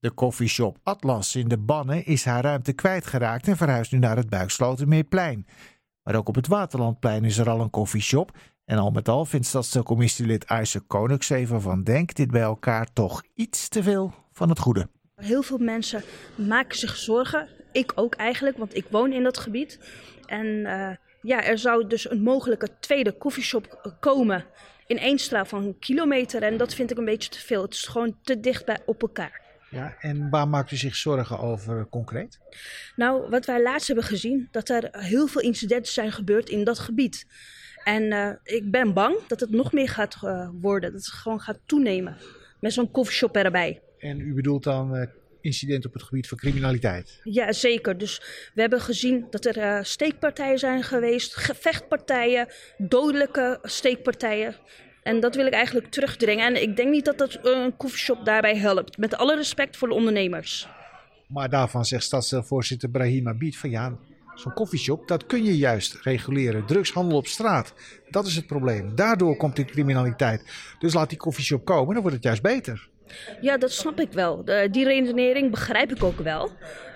De koffieshop Atlas in de Bannen is haar ruimte kwijtgeraakt en verhuist nu naar het Buikslotermeerplein. Maar ook op het Waterlandplein is er al een koffieshop. En al met al vindt stadscommissielid Ayse Koningseven van Denk dit bij elkaar toch iets te veel van het goede. Heel veel mensen maken zich zorgen. Ik ook eigenlijk, want ik woon in dat gebied. En uh, ja, er zou dus een mogelijke tweede koffieshop komen in één straal van een kilometer. En dat vind ik een beetje te veel. Het is gewoon te dicht bij op elkaar. Ja, en waar maakt u zich zorgen over concreet? Nou, wat wij laatst hebben gezien, dat er heel veel incidenten zijn gebeurd in dat gebied. En uh, ik ben bang dat het nog meer gaat uh, worden, dat het gewoon gaat toenemen. Met zo'n koffieshop erbij. En u bedoelt dan uh, incidenten op het gebied van criminaliteit? Ja, zeker. Dus we hebben gezien dat er steekpartijen zijn geweest, gevechtpartijen, dodelijke steekpartijen. En dat wil ik eigenlijk terugdringen. En ik denk niet dat dat een koffieshop daarbij helpt. Met alle respect voor de ondernemers. Maar daarvan zegt stadsdeelvoorzitter Brahim Abid van ja, zo'n koffieshop, dat kun je juist reguleren. Drugshandel op straat, dat is het probleem. Daardoor komt die criminaliteit. Dus laat die koffieshop komen, dan wordt het juist beter. Ja, dat snap ik wel. die redenering begrijp ik ook wel.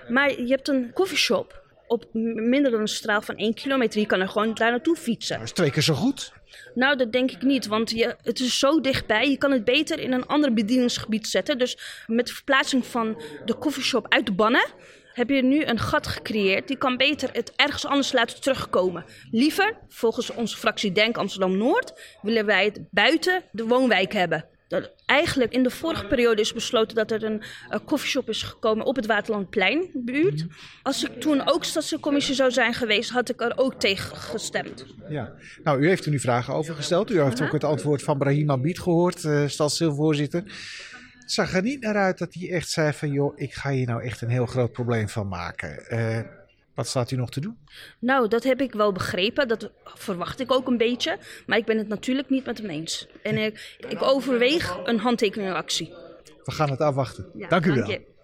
Maar je hebt een koffieshop op minder dan een straal van 1 kilometer. Je kan er gewoon daar naartoe fietsen. Dat is twee keer zo goed. Nou, dat denk ik niet, want je, het is zo dichtbij. Je kan het beter in een ander bedieningsgebied zetten. Dus met de verplaatsing van de koffieshop uit de bannen heb je nu een gat gecreëerd. Die kan beter het ergens anders laten terugkomen. Liever, volgens onze fractie Denk Amsterdam Noord, willen wij het buiten de woonwijk hebben. Dat eigenlijk in de vorige periode is besloten dat er een koffieshop is gekomen op het Waterlandplein buurt. Als ik toen ook stadscommissie zou zijn geweest, had ik er ook tegen gestemd. Ja, nou u heeft er nu vragen over gesteld. U heeft ook het antwoord van Brahim Abid gehoord, uh, stadsdeelvoorzitter. Het zag er niet naar uit dat hij echt zei van joh, ik ga hier nou echt een heel groot probleem van maken. Uh, wat staat u nog te doen? Nou, dat heb ik wel begrepen. Dat verwacht ik ook een beetje. Maar ik ben het natuurlijk niet met hem eens. En ik, ik overweeg een handtekeningactie. We gaan het afwachten. Ja, dank u wel.